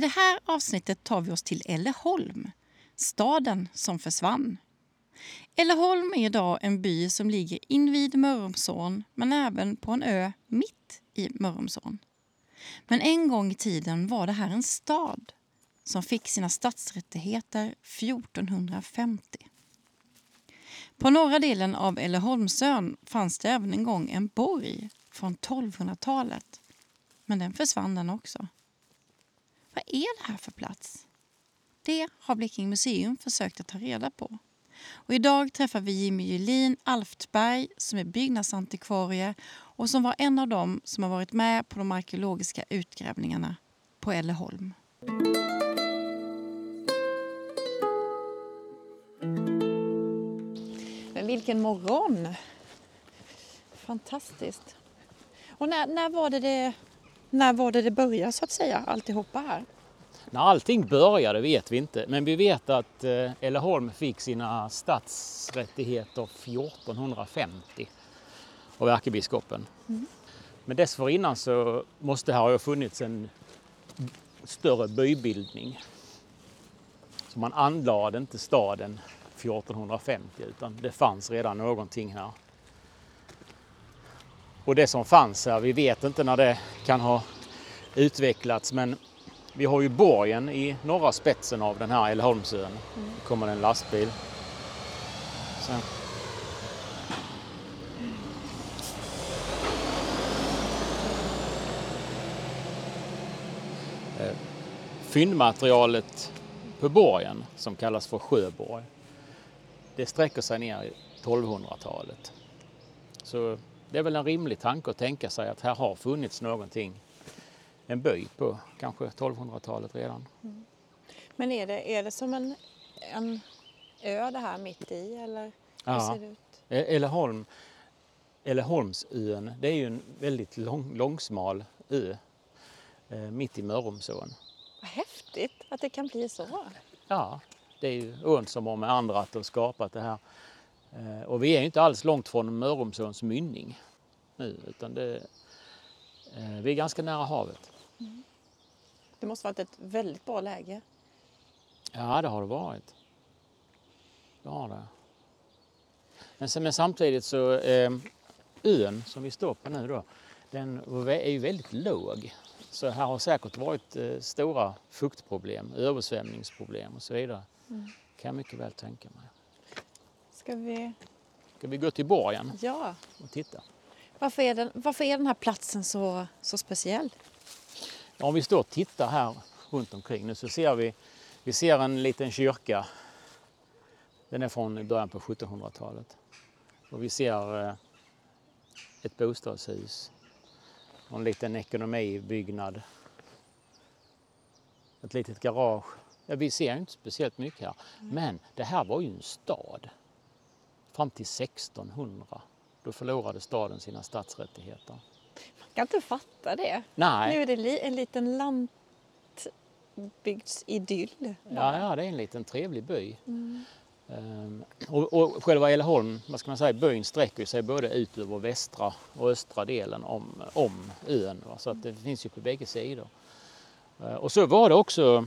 I det här avsnittet tar vi oss till Elleholm, staden som försvann. Elleholm är idag en by som ligger invid Mörrumsån men även på en ö mitt i Mörrumsån. Men en gång i tiden var det här en stad som fick sina stadsrättigheter 1450. På norra delen av Elleholmsön fanns det även en gång en borg från 1200-talet. Men den försvann den också. Vad är det här för plats? Det har Blekinge museum försökt att ta reda på. Och idag träffar vi Jimmy Julin Alftberg som är byggnadsantikvarie och som var en av dem som har varit med på de arkeologiska utgrävningarna på Elleholm. Men vilken morgon! Fantastiskt. Och när, när var det det när var det det började så att säga, alltihopa här? När allting började vet vi inte, men vi vet att eh, Elleholm fick sina stadsrättigheter 1450 av ärkebiskopen. Mm. Men dessförinnan så måste det ha funnits en större bybildning. Så man anlade inte staden 1450 utan det fanns redan någonting här. Och det som fanns här, vi vet inte när det kan ha utvecklats men vi har ju borgen i norra spetsen av den här Älleholmsön. Mm. Det kommer en lastbil. Så. Eh, fyndmaterialet på borgen, som kallas för Sjöborg, det sträcker sig ner i 1200-talet. Så det är väl en rimlig tanke att tänka sig att här har funnits någonting, en by på kanske 1200-talet redan. Mm. Men är det, är det som en, en ö det här mitt i eller hur ja. ser det ut? E- Elleholm, Elleholmsön, det är ju en väldigt lång, långsmal ö eh, mitt i Mörrumsån. Vad häftigt att det kan bli så. Ja, det är ju ån som har med andra att ha skapat det här Eh, och vi är inte alls långt från Mörrumsåns mynning nu utan det, eh, vi är ganska nära havet. Mm. Det måste varit ett väldigt bra läge. Ja, det har det varit. Det har det. Men, men samtidigt så eh, ön som vi står på nu då, den är ju väldigt låg. Så här har säkert varit eh, stora fuktproblem, översvämningsproblem och så vidare. Mm. kan jag mycket väl tänka mig. Ska vi... Ska vi gå till borgen ja. och titta? Varför är, den, varför är den här platsen så, så speciell? Om vi står och tittar här runt omkring nu så ser vi, vi ser en liten kyrka. Den är från början på 1700-talet. Och vi ser eh, ett bostadshus en liten ekonomibyggnad. Ett litet garage. Ja, vi ser inte speciellt mycket här. Mm. Men det här var ju en stad fram till 1600. Då förlorade staden sina stadsrättigheter. Kan inte fatta det. Nej. Nu är det li- en liten landsbygdsidyll. Ja, ja, det är en liten trevlig by. Ehm, och, och själva Älleholm, vad ska man säga, byn sträcker sig både ut över västra och östra delen om, om ön. Va? Så att det finns ju på bägge sidor. Eh, och så var det också,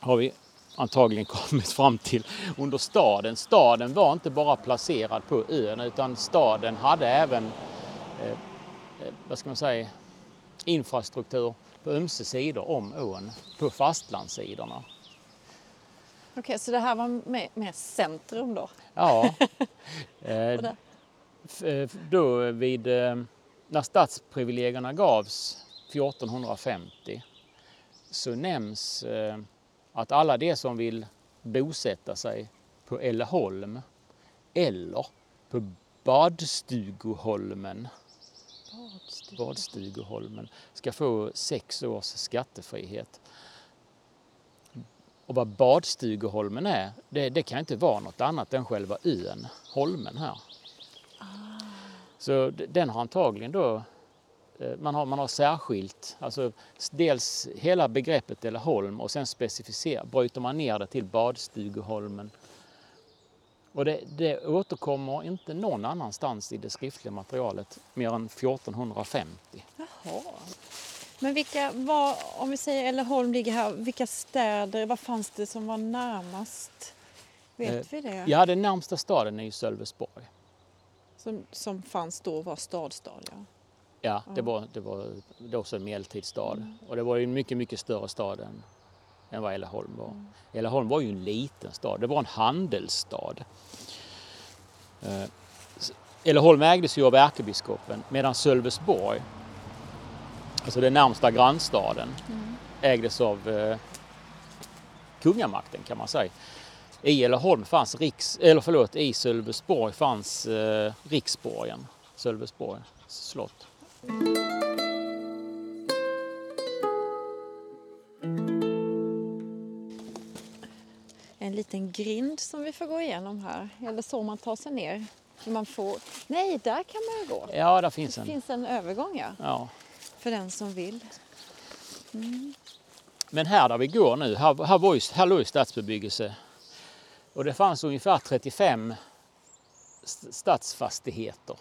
har vi antagligen kommit fram till, under staden. Staden var inte bara placerad på ön utan staden hade även, eh, vad ska man säga, infrastruktur på ömse sidor om ån, på fastlandssidorna. Okej, så det här var med, med centrum då? Ja. Eh, eh, då vid, eh, när stadsprivilegierna gavs 1450 så nämns eh, att alla de som vill bosätta sig på Älleholm eller på Badstugoholmen, Badstugoholmen ska få sex års skattefrihet. Och vad Badstugoholmen är, det, det kan inte vara något annat än själva ön, holmen här. Så d- den har antagligen då, eh, man har, man har särskilt, alltså dels hela begreppet eller holm och sen specificerar, bryter man ner det till Badstugoholmen. Och det, det återkommer inte någon annanstans i det skriftliga materialet mer än 1450. Jaha. Men vilka, vad, om vi säger Älleholm ligger här, vilka städer, vad fanns det som var närmast? Vet Eh, vi det? Ja, den närmsta staden är ju Sölvesborg. Som, som fanns då var stadstad, ja. Ja, det var, det var, det var också en medeltidsstad. Och det var en mycket, mycket större stad än, än vad Älleholm var. Älleholm var ju en liten stad, det var en handelsstad. Eh, s- Älleholm ägdes ju av ärkebiskopen medan Sölvesborg, alltså den närmsta grannstaden, ägdes av eh, kungamakten kan man säga. I Älleholm fanns riks, eller förlåt, i Sölvesborg fanns eh, riksborgen, Sölvesborg slott. En liten grind som vi får gå igenom här. Eller så man tar sig ner. Man får... Nej, där kan man ju gå. Ja, där finns Det en. finns en övergång, ja. Ja. För den som vill. Men här där vi går nu, här, här, var ju, här låg ju stadsbebyggelse. Och det fanns ungefär 35 st- stadsfastigheter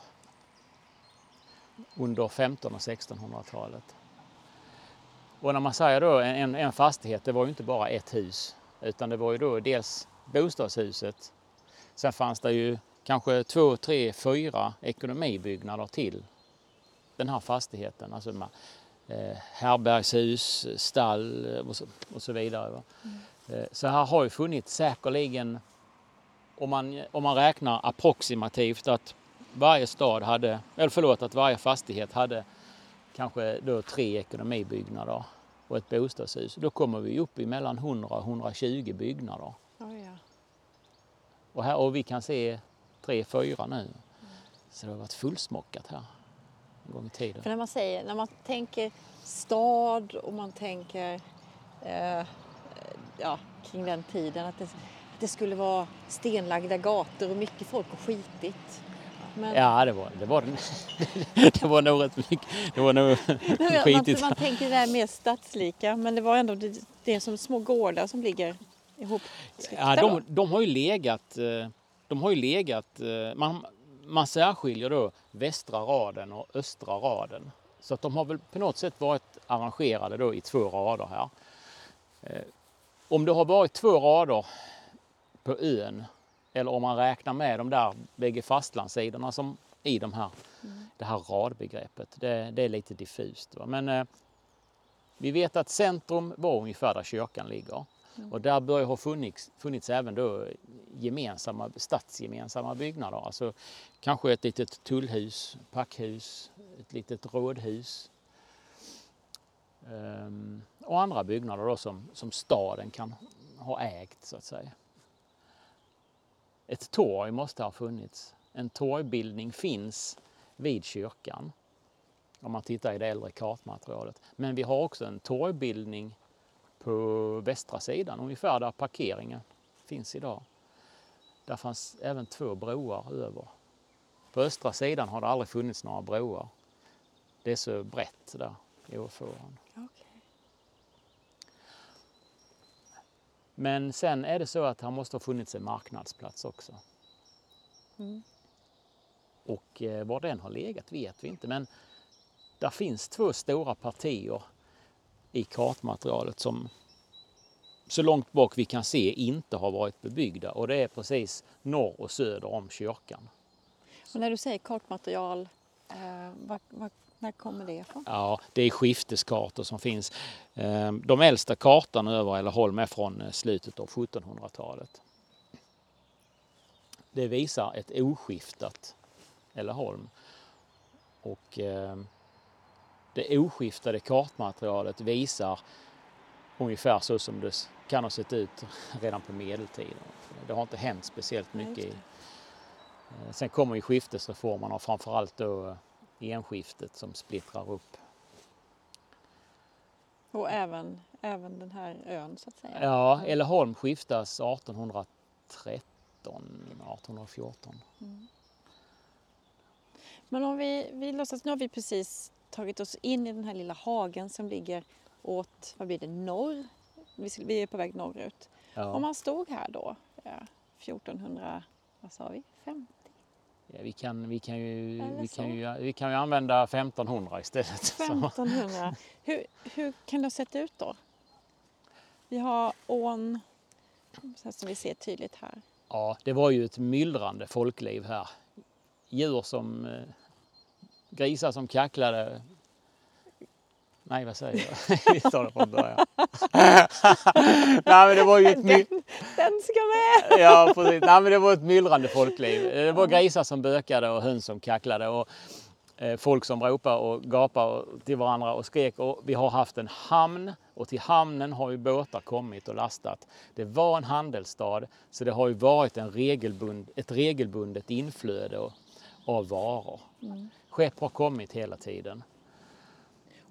under 1500 och 1600-talet. Och när man säger då en, en fastighet, det var ju inte bara ett hus. Utan det var ju då dels bostadshuset. Sen fanns det ju kanske två, tre, fyra ekonomibyggnader till den här fastigheten. Alltså ma- eh, härbärgshus, stall eh, och så, och så vidare. Va? Eh, så här har ju funnits säkerligen, om man, om man räknar approximativt att varje stad hade, eller förlåt, att varje fastighet hade kanske då tre ekonomibyggnader och ett bostadshus. Då kommer vi upp i mellan 100 och 120 byggnader. Oh, ja. Och, här, och vi kan se tre, fyra nu. Så det har varit fullsmockat här en gång i tiden. För när man säger, när man tänker stad och man tänker eh, ja, kring den tiden att det, att det skulle vara stenlagda gator och mycket folk och skitigt. Men Ja, det var det. Var, det, var nog rätt mycket. Det var nog man, skitigt. man tänker det här mer stadslika men det var ändå det, det är som små gårdar som ligger ihop. Ja, de, de har ju legat, eh, de har ju legat, eh, man, man särskiljer då västra raden och östra raden. Så att de har väl på något sätt varit arrangerade då i två rader här. Eh, Om det har varit två rader på ön eller om man räknar med de där bägge fastlandssidorna som i de här, det här radbegreppet, det, det är lite diffust. Va? Men eh, vi vet att centrum var ungefär där kyrkan ligger. Och där bör ha funnits, funnits även då gemensamma, stadsgemensamma byggnader. Alltså kanske ett litet tullhus, packhus, ett litet rådhus. Ehm, och andra byggnader då som, som staden kan ha ägt så att säga. Ett torg måste ha funnits. En torgbildning finns vid kyrkan om man tittar i det äldre kartmaterialet. Men vi har också en torgbildning på västra sidan, ungefär där parkeringen finns idag. Där fanns även två broar över. På östra sidan har det aldrig funnits några broar. Det är så brett där i åfåran. Okay. Men sen är det så att här måste ha funnits en marknadsplats också. Mm. Och eh, var den har legat vet vi inte. Men där finns två stora partier i kartmaterialet som så långt bak vi kan se inte har varit bebyggda och det är precis norr och söder om kyrkan. Och när du säger kartmaterial, eh, var, var, när kommer det ifrån? Ja, det är skifteskartor som finns. Eh, de äldsta kartorna över Älleholm är från eh, slutet av 1700-talet. Det visar ett oskiftat Älleholm. Och eh, det oskiftade kartmaterialet visar ungefär så som det kan ha sett ut redan på medeltiden. Det har inte hänt speciellt mycket. I, sen kommer ju skiftesreformerna och framförallt då enskiftet som splittrar upp. Och även, även den här ön så att säga? Ja, Älleholm skiftas 1813, 1814. Mm. Men om vi, vi låtsas, nu har vi precis tagit oss in i den här lilla hagen som ligger åt, vad blir det, norr? Vi är på väg norrut. Ja. Om man stod här då, ja, 1400, vad sa vi, 50? Ja, vi, kan, vi, kan ju, vi, kan ju, vi kan ju använda 1500 istället. Så. 1500. Hur, hur kan det ha sett ut då? Vi har ån, som vi ser tydligt här. Ja, det var ju ett myllrande folkliv här. Djur som eh, grisar som kacklade. Nej, vad säger jag? Från början. Nej, men det var ju ett Den, den ska med! Ja, precis. Nej, men det var ett myllrande folkliv. Det var grisar som bökade och höns som kacklade och eh, folk som ropade och gapade till varandra och skrek. Och vi har haft en hamn och till hamnen har ju båtar kommit och lastat. Det var en handelsstad så det har ju varit en regelbund, ett regelbundet inflöde av varor. Skepp har kommit hela tiden.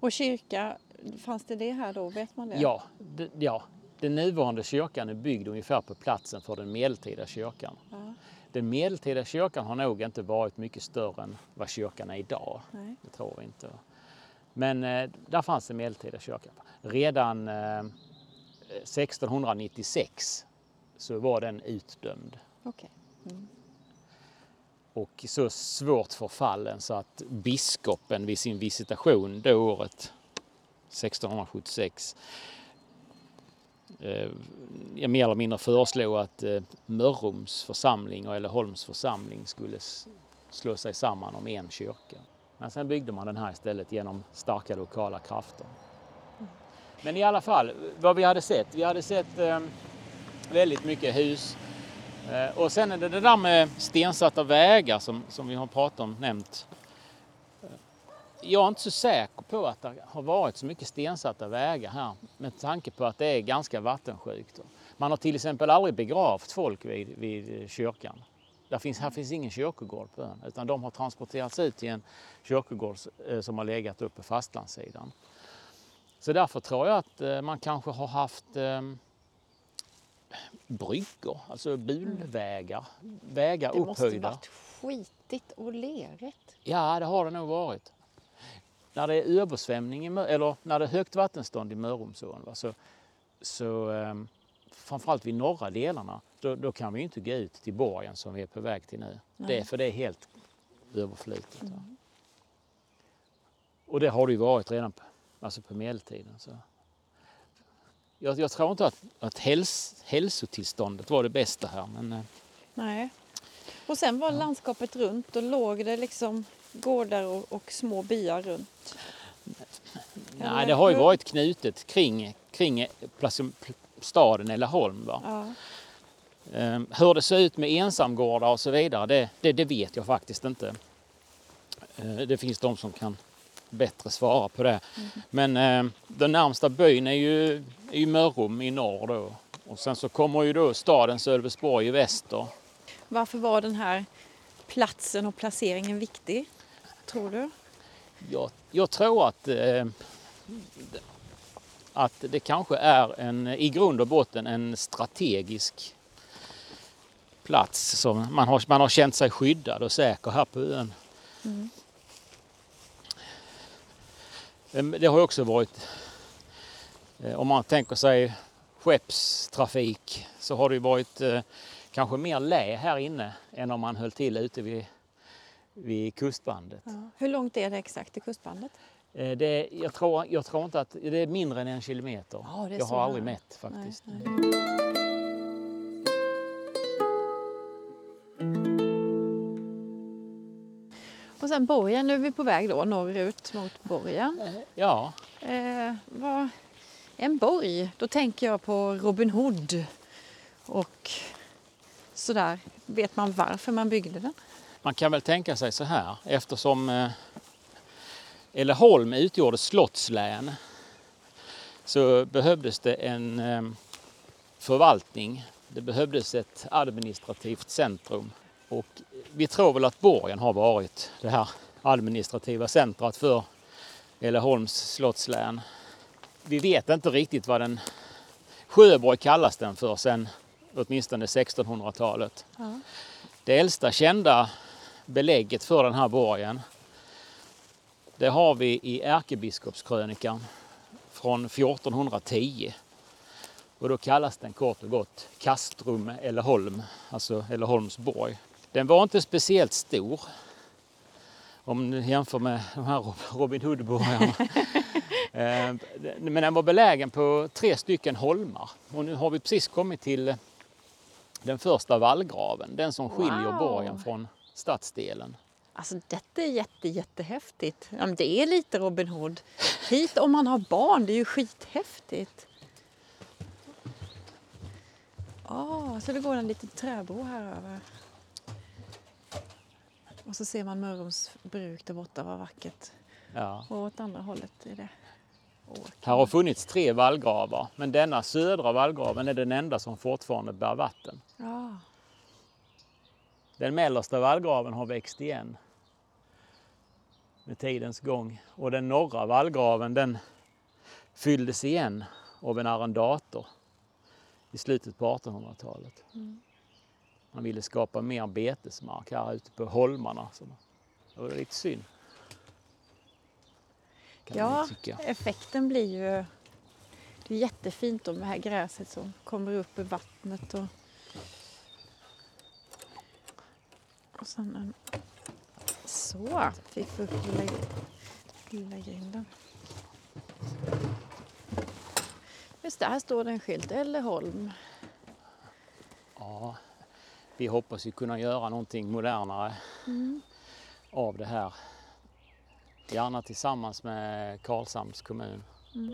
Och kyrka, fanns det det här då? Vet man det? Ja, det, ja, den nuvarande kyrkan är byggd ungefär på platsen för den medeltida kyrkan. Ja, Den medeltida kyrkan har nog inte varit mycket större än vad kyrkan är idag. nej. Det tror vi inte. Men eh, där fanns en medeltida kyrka. Redan eh, 1696 så var den utdömd Okej. Mm. Och så svårt förfallen så att biskopen vid sin visitation det året 1676 eh, jag mer eller mindre föreslog att eh, Mörrums församling och Älleholms församling skulle slå sig samman om en kyrka. Men sen byggde man den här istället genom starka lokala krafter. Men i alla fall, vad vi hade sett? Vi hade sett eh, väldigt mycket hus. Eh, och sen är det det där med stensatta vägar som, som vi har pratat om, nämnt. Eh, jag är inte så säker på att det har varit så mycket stensatta vägar här med tanke på att det är ganska vattensjukt. Man har till exempel aldrig begravt folk vid, vid kyrkan. Där finns, här finns ingen kyrkogård på ön utan de har transporterats ut till en kyrkogård eh, som har legat uppe på fastlandssidan. Så därför tror jag att man kanske har haft eh, bryggor, alltså bulvägar, vägar Det måste upphöjda. varit skitigt och lerigt. Ja, det har det nog varit. När det är översvämning, i eller när det är högt vattenstånd i Mörrumsån, va, så, så um, framförallt vid norra delarna, då, då kan vi inte gå ut till borgen som vi är på väg till nu. Det, för det är helt överflutet. va. Och det har det ju varit redan på, alltså på medeltiden. Så. Jag, jag tror inte att, att häls, hälsotillståndet var det bästa här, men eh, Nej. Och sen var landskapet runt och låg det liksom gårdar och, och små byar runt. Nej, Eller det har ju varit knutet kring, kring staden Älleholm. Va? Ja. Ehm, Hur det ser ut med ensamgårdar och så vidare, det, det, det vet jag faktiskt inte. Eh, Det finns de som kan bättre svara på det. Men eh, den närmsta byn är ju, är ju Mörrum i norr då. Och sen så kommer ju då staden Sölvesborg i väster. Varför var den här platsen och placeringen viktig? Tror du? Jag, jag tror att, eh, att det kanske är en, i grund och botten en strategisk plats som man har, man har känt sig skyddad och säker här på ön. Det har också varit, eh, om man tänker sig skeppstrafik, så har det varit eh, kanske mer lä här inne än om man höll till ute vid, vid kustbandet. Ja. Hur långt är det exakt till kustbandet? Eh, det, jag, tror, jag tror inte att det är mindre än en kilometer. Ja, jag har aldrig mätt faktiskt. Nej, nej. Sen borgen, nu är vi på väg då norrut mot borgen. Ja. Eh, vad, en borg, då tänker jag på Robin Hood och sådär. Vet man varför man byggde den? Man kan väl tänka sig så här eftersom eh, Älleholm utgjorde slottslän så behövdes det en eh, förvaltning. Det behövdes ett administrativt centrum och vi tror väl att Borgen har varit det här administrativa centrat för Älleholms slottslän. Vi vet inte riktigt vad den Sjöborg kallas den för sen åtminstone 1600-talet. Ja. Det äldsta kända belägget för den här borgen det har vi i ärkebiskopskrönikan från 1410. Och då kallas den kort och gott Kastrum eller Holm, alltså Elleholmsborg. Den var inte speciellt stor om du jämför med de här Robin Hood-borgarna. Eh, men den var belägen på tre stycken holmar och nu har vi precis kommit till den första vallgraven, den som skiljer wow. borgen från stadsdelen. Alltså detta är jätte, jättehäftigt. Ja, det är lite Robin Hood. Hit om man har barn, det är ju skithäftigt. Oh, så det går en liten träbro här över. Och så ser man Mörrums bruk där borta, vad vackert. Ja. Och åt andra hållet är det åker. Här har funnits tre vallgravar, men denna södra vallgraven är den enda som fortfarande bär vatten. Ja. Den mellersta vallgraven har växt igen med tidens gång. Och den norra vallgraven den fylldes igen av en arrendator i slutet på 1800-talet. Mm. Man ville skapa mer betesmark här ute på holmarna. Så det var lite synd. ja, effekten blir ju... Det är jättefint med det här gräset som kommer upp ur vattnet. Och, och sen en så, fick vi upp lilla, lilla grinden. Just det, här står det en skylt, Elleholm. Ja, vi hoppas ju kunna göra någonting modernare mm. av det här. Gärna tillsammans med Karlshamns kommun. Mm.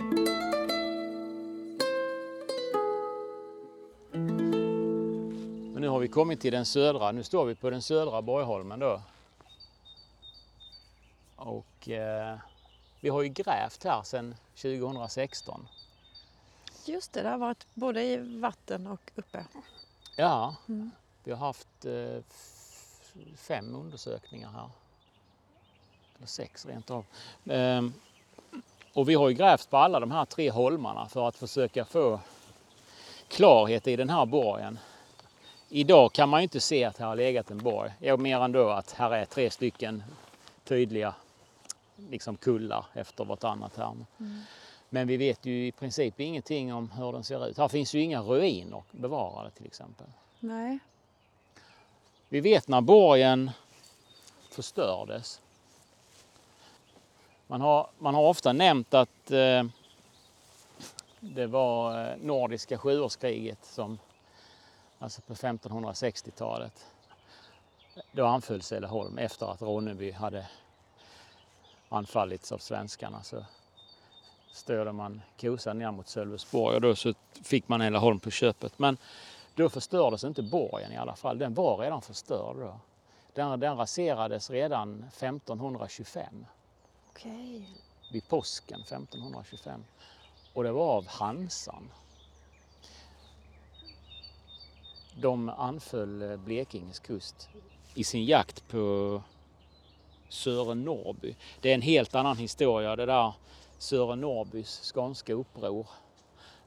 Men nu har vi kommit till den södra, nu står vi på den södra Borgholmen då. Och eh, vi har ju grävt här sedan 2016. Just det, det har varit både i vatten och uppe. Ja, mm. Vi har haft eh, fem undersökningar här. Eller sex rent av. Eh, och vi har ju grävt på alla de här tre holmarna för att försöka få klarhet i den här borgen. Idag kan man ju inte se att här har legat en borg, mer än då att här är tre stycken tydliga liksom kullar efter vartannat här. Mm. Men vi vet ju i princip ingenting om hur den ser ut. Här finns ju inga ruiner bevarade till exempel. Nej. Vi vet när borgen förstördes. Man har, man har ofta nämnt att eh, det var eh, nordiska sjuårskriget som, alltså på 1560-talet. Då anföll Säleholm efter att Ronneby hade anfallits av svenskarna så störde man kosan ner mot Sölvesborg och då så fick man Ängelholm på köpet. Men då förstördes inte borgen i alla fall. Den var redan förstörd då. Den, den raserades redan 1525. Okay. Vid påsken 1525. Och det var av Hansan. De anföll Blekinges kust i sin jakt på Sören Norrby. Det är en helt annan historia det där Sören Norrbys skånska uppror.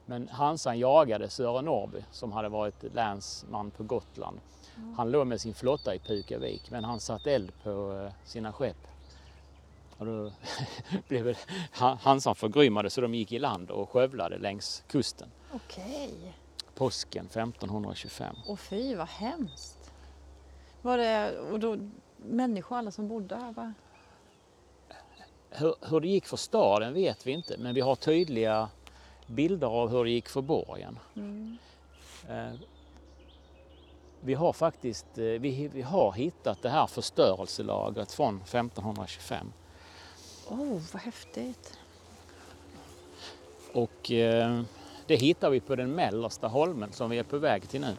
Men Hansan jagade Sören Norrby som hade varit länsman på Gotland. Han låg med sin flotta i Pukavik men han satte eld på eh, sina skepp Och då blev Hansan förgrymmade så de gick i land och skövlade längs kusten. Okej. Påsken 1525. Och fy vad hemskt. Var det, och då, människor alla som bodde här va? Hur, hur det gick för staden vet vi inte men vi har tydliga bilder av hur det gick för borgen. Mm. Eh, Vi har faktiskt eh, vi, vi har hittat det här förstörelselagret från 1525. Oh, vad häftigt. Och eh, det hittar vi på den mellersta holmen som vi är på väg till nu.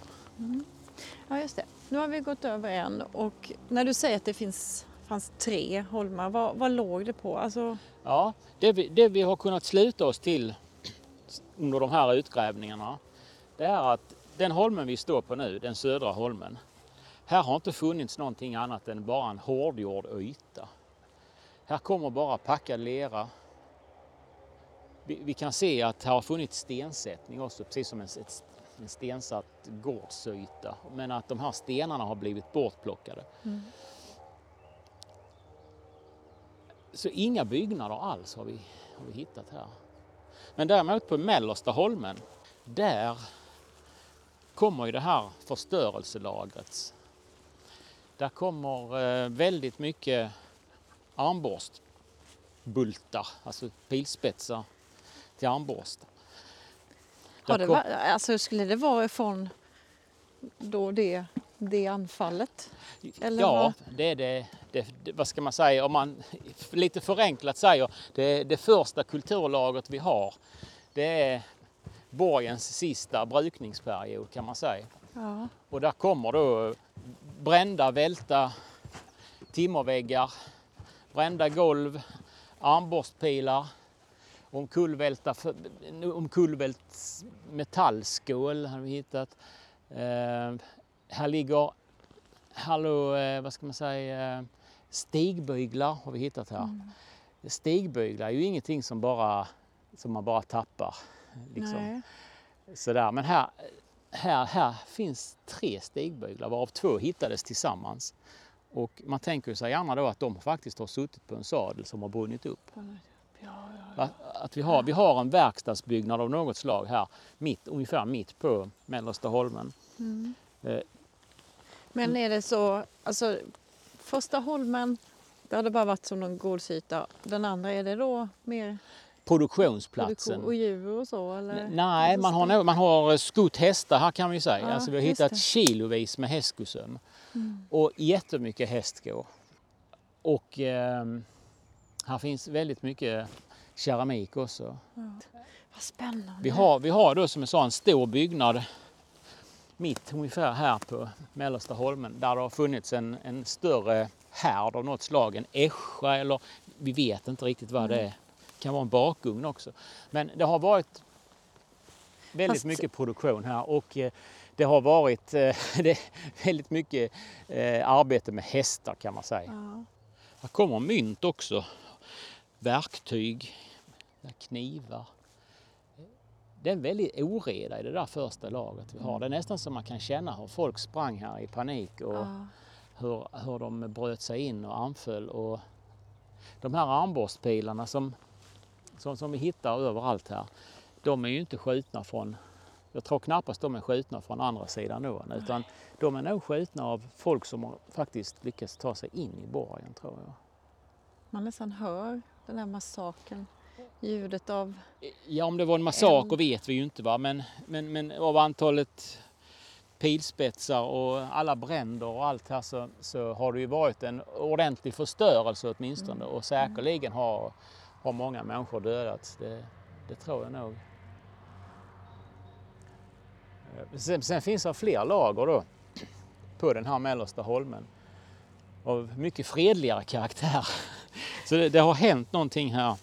Ja, just det. Nu har vi gått över en och när du säger att det finns, fanns tre holmar, vad, vad låg det på? Alltså, Ja, det vi, det vi har kunnat sluta oss till under de här utgrävningarna det är att den holmen vi står på nu, den södra holmen, här har inte funnits någonting annat än bara en hårdgjord yta. Här kommer bara packad lera. Vi, vi kan se att här har funnits stensättning också, precis som en, en stensatt gårdsyta. Men att de här stenarna har blivit bortplockade. Så inga byggnader alls har vi, har vi hittat här. Men däremot på mellersta holmen, där kommer ju det här förstörelselagret. Där kommer eh, väldigt mycket armborstbultar, alltså pilspetsar till armborst. kom- alltså, skulle det vara från då det, det anfallet? Eller ja, vad? det är det, det, vad ska man säga, om man lite förenklat säger, det, det första kulturlagret vi har, det är borgens sista brukningsperiod kan man säga. Ja. Och där kommer då brända, välta timmerväggar, brända golv, armborstpilar, omkullvälta, omkullvält metallskål har vi hittat. Eh, här ligger, hallå, eh, vad ska man säga, eh, stigbyglar har vi hittat här. Stigbyglar är ju ingenting som, bara, som man bara tappar. Liksom. Nej. Sådär. Men här, här, här finns tre stigbyglar varav två hittades tillsammans. Och man tänker sig gärna då att de faktiskt har suttit på en sadel som har brunnit upp. Ja, ja, Att, att vi, har, vi har en verkstadsbyggnad av något slag här, mitt, ungefär mitt på Mellersta holmen. Mm. Eh, Men är det så, alltså första holmen, det bara varit som någon gårdsyta. Den andra, är det då mer produktionsplatsen. produktion och djur och så? Eller? Nej, man har, man har skott hästar här kan vi säga. Ja, alltså, vi har hittat det. kilovis med hästskosöm. Mm. Och jättemycket hästskor. Och ehm, här finns väldigt mycket keramik också. Vad spännande. Vi har, vi har då som en stor byggnad mitt ungefär här på Mellersta holmen där det har funnits en, en större härd av något slag. En ässja eller vi vet inte riktigt vad det är. Det kan vara en bakugn också. Men det har varit väldigt Fast- mycket produktion här och eh, det har varit eh, det väldigt mycket eh, arbete med hästar kan man säga. Ja. Här kommer mynt också. Verktyg, knivar. Det är en väldig oreda i det där första lagret vi har. Det är nästan som man kan känna hur folk sprang här i panik och Ja. hur, hur de bröt sig in och anföll. Och de här armborstpilarna som, som, som vi hittar överallt här, de är ju inte skjutna från jag tror knappast de är skjutna från andra sidan ån utan de är nog skjutna av folk som har faktiskt lyckats ta sig in i borgen tror jag. Man nästan hör den här massakern. Ljudet av... Ja, om det var en massaker vet vi ju inte va, men, men, men av antalet pilspetsar och alla bränder och allt här så, så har det ju varit en ordentlig förstörelse åtminstone och säkerligen har, har många människor dödats. Det, det tror jag nog. Eh, Sen, sen finns det fler lager då på den här mellersta holmen av mycket fredligare karaktär. Så det, det har hänt någonting här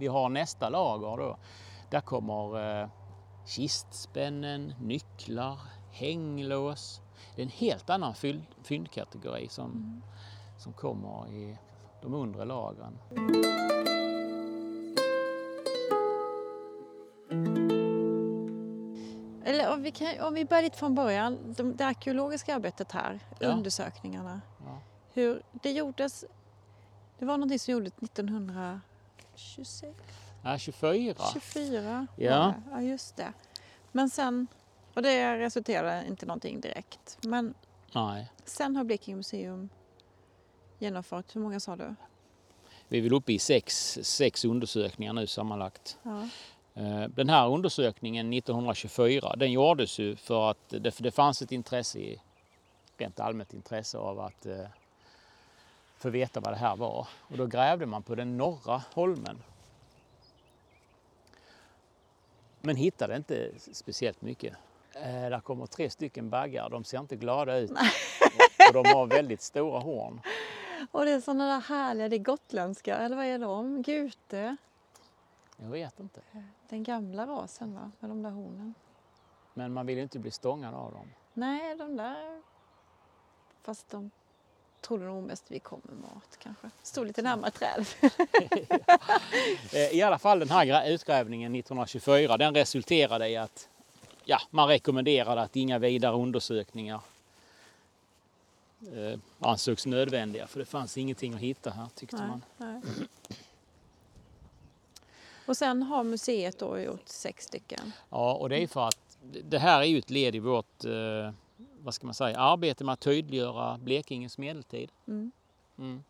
vi har nästa lager då. Där kommer eh, kistspännen, nycklar, hänglås. Det är en helt annan fynd, fyndkategori som, som kommer i de undre lagren. Eller om vi, kan, om vi börjar lite från början. De, det arkeologiska arbetet här, Ja. undersökningarna. Ja. Hur, det gjordes Det var någonting som gjordes 1926, Ja, 24. 24 Ja. Ja, just det. Men sen, och det resulterade inte någonting direkt. Men Nej. sen har Blekinge museum genomfört, hur många sa du? Vi är väl uppe i sex, sex undersökningar nu sammanlagt. Ja. Eh, Den här undersökningen 1924 den gjordes ju för att det, det fanns ett intresse, i, rent allmänt intresse av att eh, få veta vad det här var. Och då grävde man på den norra holmen. Men hittade inte speciellt mycket. Eh, där kommer tre stycken baggar, de ser inte glada ut. Och de har väldigt stora horn. Och det är sådana där härliga, det är gotländska, eller vad är de? Gute? Jag vet inte. Den gamla rasen va, med de där hornen. Men man vill ju inte bli stångad av dem. Nej, de där... Fast de trodde nog mest vi kom med mat kanske. Stod lite närmare träd. Eh, I alla fall den här grä- utgrävningen 1924 den resulterade i att ja, man rekommenderade att inga vidare undersökningar eh, ansågs nödvändiga för det fanns ingenting att hitta här tyckte Nej, man. nej. Och sen har museet då gjort sex stycken. Ja, och det är för att det här är ju ett led i vårt eh, vad ska man säga, arbete med att tydliggöra Blekinges medeltid. Mm. Mm.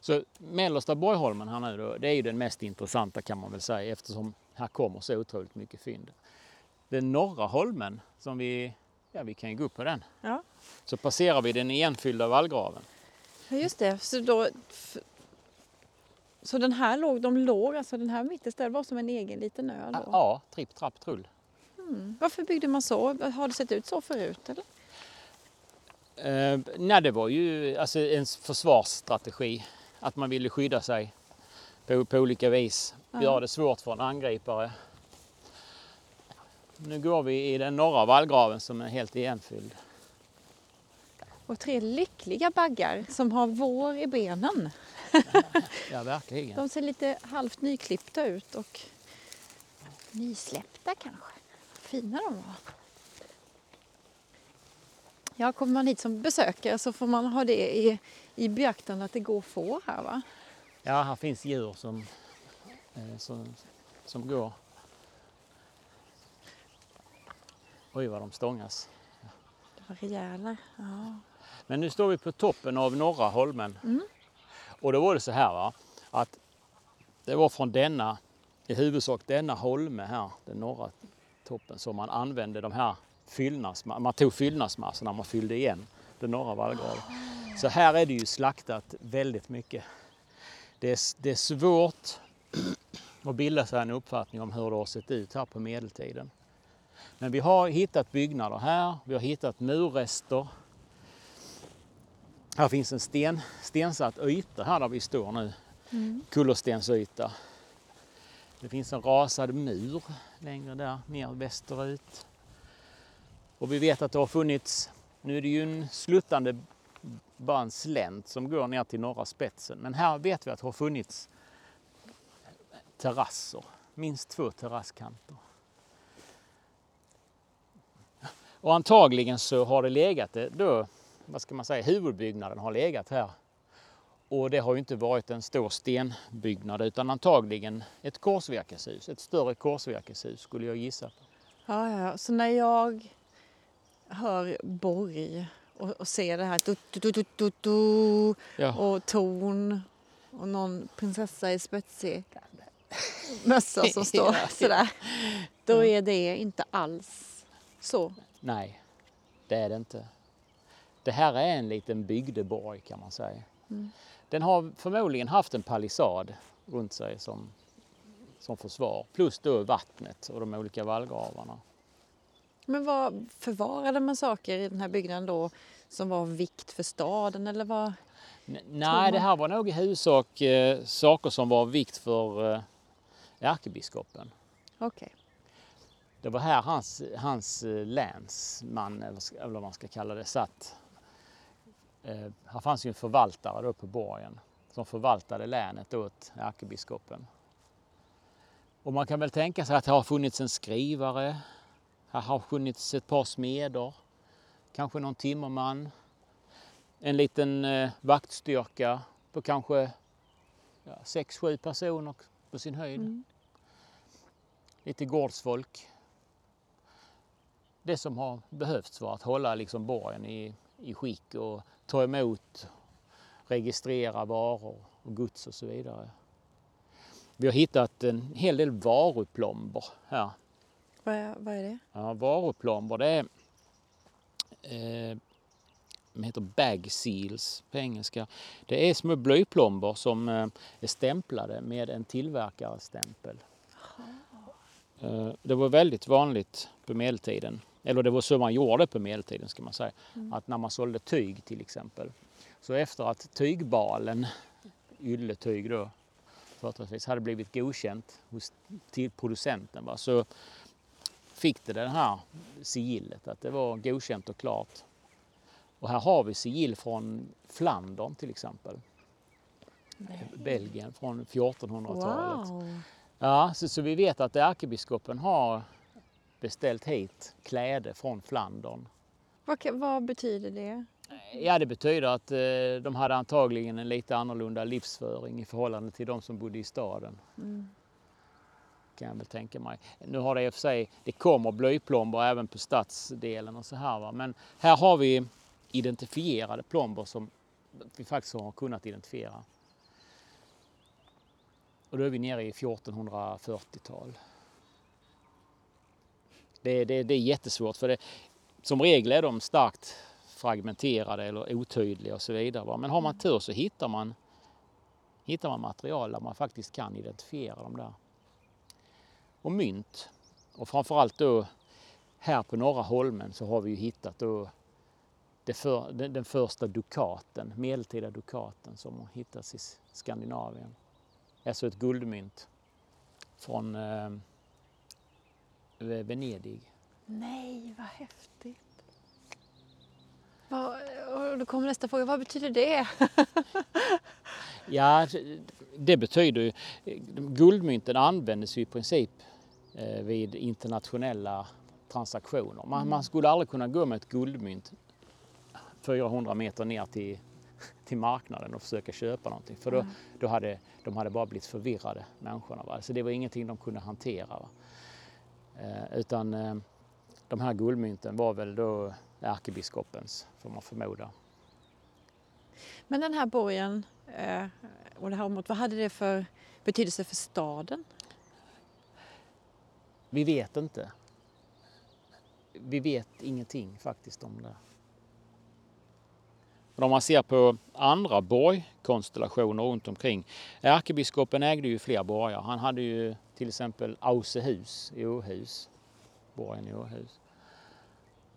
Så mellersta Borgholmen här nu då, det är ju den mest intressanta kan man väl säga eftersom här kommer så otroligt mycket fynd. Den norra holmen som vi, ja vi kan ju gå upp på den. Ja. Så passerar vi den igenfyllda vallgraven. Ja, just det. Så, då, så den här låg, de låg, alltså den här mitt istället var som en egen liten ö då? Ja, tripp, trapp, trull. Mm. Varför byggde man så? Har det sett ut så förut eller? Eh, nej, det var ju alltså en försvarsstrategi. Att man ville skydda sig på, på olika vis. Ja. Göra det svårt för en angripare. Nu går vi i den norra vallgraven som är helt igenfylld. Och tre lyckliga baggar som har vår i benen. Ja, verkligen. De ser lite halvt nyklippta ut och nysläppta kanske. Fina de var. Ja, kommer man hit som besökare så får man ha det i, i beaktande att det går får här va? Ja, här finns djur som, eh, som, som går. Oj, vad de stångas. Det var rejäla. Ja. Men nu står vi på toppen av norra holmen. Mm. Och då var det så här va, att det var från denna, i huvudsak denna holme här, den norra toppen, som man använde de här fyllnadsmassorna. Man tog fyllnadsmassorna man fyllde igen den norra vallgraven. Så här är det ju slaktat väldigt mycket. Det är, det är svårt att bilda sig en uppfattning om hur det har sett ut här på medeltiden. Men vi har hittat byggnader här, vi har hittat murrester. Här finns en sten, stensatt yta här där vi står nu. Mm. Kullerstensyta. Det finns en rasad mur längre där, mer västerut. Och vi vet att det har funnits, nu är det ju en sluttande bara en slänt som går ner till norra spetsen. Men här vet vi att det har funnits terrasser, minst två terrasskanter. Och antagligen så har det legat då, vad ska man säga, huvudbyggnaden har legat här. Och det har ju inte varit en stor stenbyggnad utan antagligen ett korsvirkeshus, ett större korsvirkeshus skulle jag gissa. Ja, ja. Så när jag hör borg och, och ser det här du, du, du, du, du, du, Ja. och torn och någon prinsessa i spetsig mössa som står ja. sådär. Då är det inte alls så. Nej, det är det inte. Det här är en liten bygdeborg kan man säga. Mm. Den har förmodligen haft en palissad runt sig som, som försvar. Plus då vattnet och de olika vallgravarna. Men vad förvarade man saker i den här byggnaden då som var av vikt för staden eller vad? N- Nej, det här var nog i huvudsak eh, saker som var av vikt för eh, ärkebiskopen. Okej. Det var här hans, hans eh, länsman, eller vad man ska kalla det, satt. Eh, här fanns ju en förvaltare då på borgen som förvaltade länet åt ärkebiskopen. Och man kan väl tänka sig att det har funnits en skrivare, här har funnits ett par smeder, kanske någon timmerman. en liten eh, vaktstyrka på kanske ja, sex, sju personer på sin höjd. Mm. Lite gårdsfolk. Det som har behövts för att hålla liksom borgen i, i skick och ta emot, registrera varor och gods och så vidare. Vi har hittat en hel del varuplomber här. Vad är, vad är det? Ja, varuplomber det är eh, de heter bag seals på engelska. Det är små blyplomber som eh, är stämplade med en tillverkarstämpel. Eh, det var väldigt vanligt på medeltiden, eller det var så man gjorde på medeltiden ska man säga, att när man sålde tyg till exempel. Så efter att tygbalen, ylletyg då, företrädesvis hade blivit godkänt hos till producenten va, så fick det det här sigillet, att det var godkänt och klart. Och här har vi sigill från Flandern till exempel. Belgien från 1400-talet. Wow! Ja, så, så vi vet att ärkebiskopen har beställt hit kläder från Flandern. Vad, vad betyder det? Ja, det betyder att eh, de hade antagligen en lite annorlunda livsföring i förhållande till de som bodde i staden. Mm. Kan jag väl tänka mig. Nu har det i och för sig, det kommer blyplomber även på stadsdelen och så här va. Men här har vi identifierade plomber som vi faktiskt har kunnat identifiera. Och då är vi nere i 1440-tal. Det, det, det är jättesvårt för det, som regel är de starkt fragmenterade eller otydliga och så vidare. va. Men har man tur så hittar man, hittar man material där man faktiskt kan identifiera dem där. Och mynt. Och framförallt då här på Norra Holmen så har vi ju hittat då för, den, den första dukaten, medeltida dukaten som har hittats i Skandinavien. Alltså ett guldmynt från eh, Venedig. Nej, vad häftigt. Vad, och då kommer nästa fråga, vad betyder det? Ja, det betyder ju... Guldmynten användes ju i princip eh, vid internationella transaktioner. Man, man skulle aldrig kunna gå med ett guldmynt 400 meter ner till, till marknaden och försöka köpa någonting. För då, Mm. då hade de hade bara blivit förvirrade, människorna. Va? Så det var ingenting de kunde hantera. Va? Eh, utan eh, de här guldmynten var väl då ärkebiskopens, får man förmoda. Men den här borgen eh, och det här området, vad hade det för betydelse för staden? Vi vet inte. Vi vet ingenting faktiskt om det. Men om man ser på andra borgkonstellationer runt omkring. Ärkebiskopen ägde ju fler borgar. Han hade ju till exempel Ausehus i Åhus. Borgen i Åhus.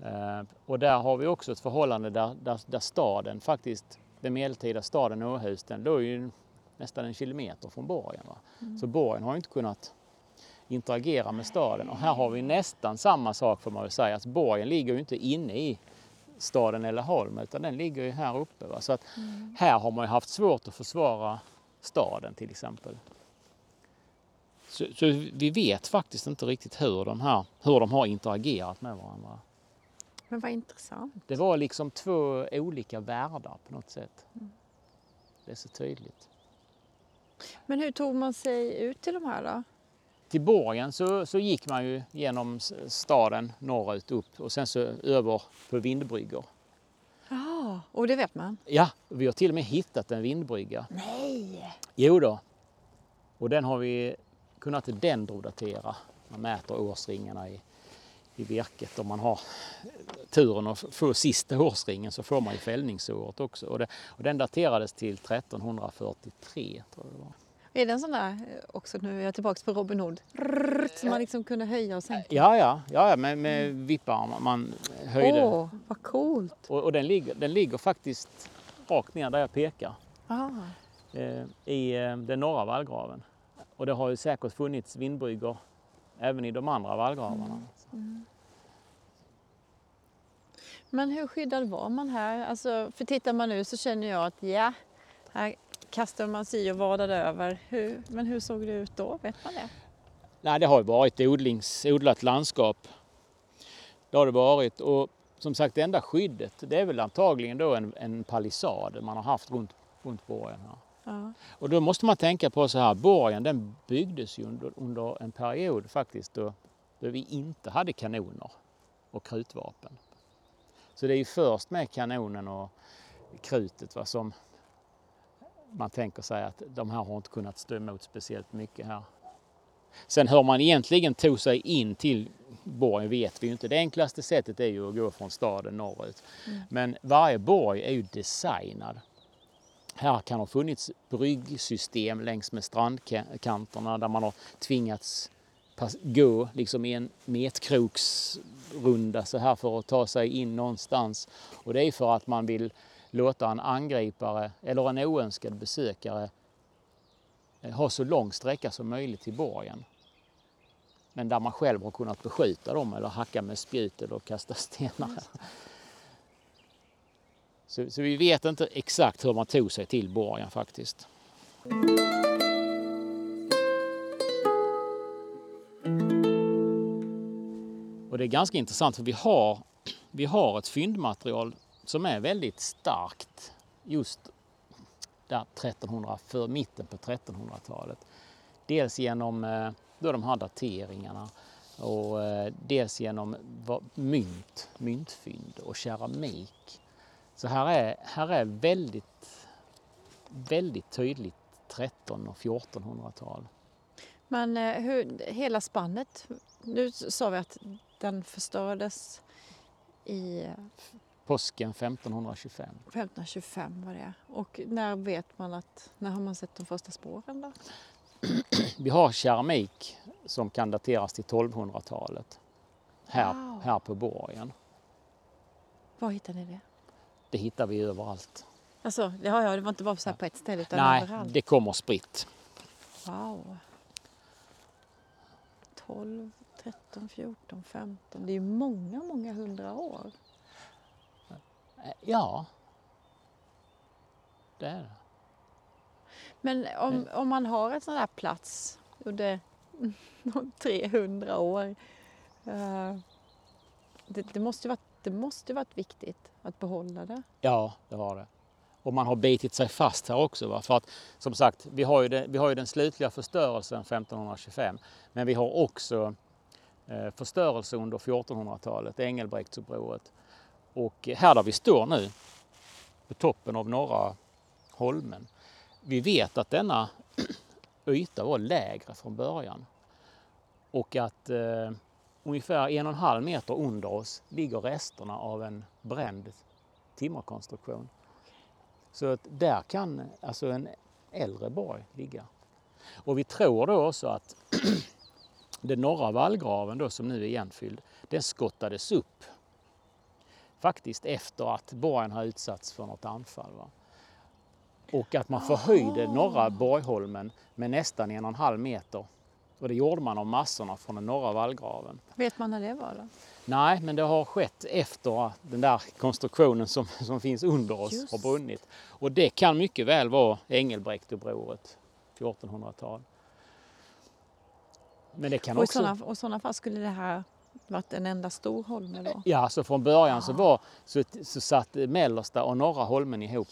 Eh, Och där har vi också ett förhållande där, där, där staden faktiskt, den medeltida staden Åhus, den låg ju nästan en kilometer från borgen. Va? Så borgen har inte kunnat interagera med staden. Och här har vi nästan samma sak får man väl säga. Att borgen ligger ju inte inne i staden eller Holm utan den ligger ju här uppe. Va? Så att här har man ju haft svårt att försvara staden till exempel. Så, så vi vet faktiskt inte riktigt hur de, här, hur de har interagerat med varandra. Men vad intressant. Det var liksom två olika världar på något sätt. Det är så tydligt. Men hur tog man sig ut till de här då? Till borgen så, så gick man ju genom staden norrut upp och sen så över på vindbryggor. Ja, och det vet man? Ja, vi har till och med hittat en vindbrygga. Nej! Jo då. Och den har vi kunnat dendrodatera. Man mäter årsringarna i, i virket. Om man har turen att få sista årsringen så får man ju fällningsåret också. Och, det, och den daterades till 1343 tror jag det var. Är det en sån där, eh, också nu är jag tillbaka på Robin Hood, som man liksom kunde höja och sänka? Ja, ja, ja ja, med, med vipparmar. Man höjde. Åh, vad coolt! Och, och den, ligger, den ligger faktiskt rakt ner där jag pekar. Ah. eh, i eh, den norra vallgraven. Och det har ju säkert funnits vindbryggor även i de andra vallgravarna. Men hur skyddad var man här? Alltså, för tittar man nu så känner jag att ja, här kastade man sig och vadade över. Hur, men hur såg det ut då? Vet man det? Nej, det har ju varit odlings, odlat landskap. Det har det varit. Och som sagt, det enda skyddet det är väl antagligen då en, en palissad man har haft runt, runt borgen. Här. Ja. Och då måste man tänka på så här, borgen den byggdes ju under, under en period faktiskt då, då vi inte hade kanoner och krutvapen. Så det är ju först med kanonen och krutet va, som man tänker sig att de här har inte kunnat stå emot speciellt mycket här. Sen hur man egentligen tog sig in till borgen vet vi ju inte. Det enklaste sättet är ju att gå från staden norrut. Mm. Men varje borg är ju designad. Här kan ha funnits bryggsystem längs med strandkanterna där man har tvingats gå liksom i en metkroksrunda så här för att ta sig in någonstans. Och det är för att man vill låta en angripare eller en oönskad besökare eh, ha så lång sträcka som möjligt till borgen. Men där man själv har kunnat beskjuta dem eller hacka med spjut eller kasta stenar. Så, så vi vet inte exakt hur man tog sig till borgen faktiskt. Och det är ganska intressant för vi har, vi har ett fyndmaterial som är väldigt starkt just där 1300, för mitten på 1300-talet. Dels genom eh, då de här dateringarna och eh, dels genom mynt, myntfynd och keramik. Så här är, här är väldigt, väldigt tydligt 1300 och 1400-tal. Men eh, hur, hela spannet, nu sa vi att den förstördes i Påsken 1525. 1525 var det Och när vet man att, när har man sett de första spåren då? Vi har keramik som kan dateras till 1200-talet här, Wow. här på borgen. Var hittar ni det? Det hittar vi överallt. Alltså, det, har jag, det var inte bara så här på ett ställe utan Nej, överallt. det kommer spritt. Wow. 12, 13, 14, 15. Det är ju många, många hundra år. Ja, det är det. Men om, om man har en sån där plats under 300 år. eh, det, det, måste ju varit, det måste ju varit viktigt att behålla det. Ja, det var det. Och man har bitit sig fast här också. Va? För att som sagt, vi har, ju det, vi har ju den slutliga förstörelsen 1525. Men vi har också eh, förstörelse under 1400-talet, Engelbrektsupproret. Och här där vi står nu, på toppen av norra holmen. Vi vet att denna yta var lägre från början. Och att eh, ungefär en och en halv meter under oss ligger resterna av en bränd timmerkonstruktion. Så att där kan alltså en äldre borg ligga. Och vi tror då också att den norra vallgraven då som nu är igenfylld, den skottades upp faktiskt efter att borgen har utsatts för något anfall. Va? Och att man förhöjde norra borgholmen med nästan en och en halv meter. Och det gjorde man av massorna från den norra vallgraven. Vet man när det var då? Nej, men det har skett efter att den där konstruktionen som, som finns under oss Just. har brunnit. Och det kan mycket väl vara Engelbrektupproret, 1400-tal. Men det kan Och i också... sådana, och i sådana fall skulle det här varit en enda stor holme då? Ja, så från början så, Ah. var, så, så satt mellersta och norra holmen ihop.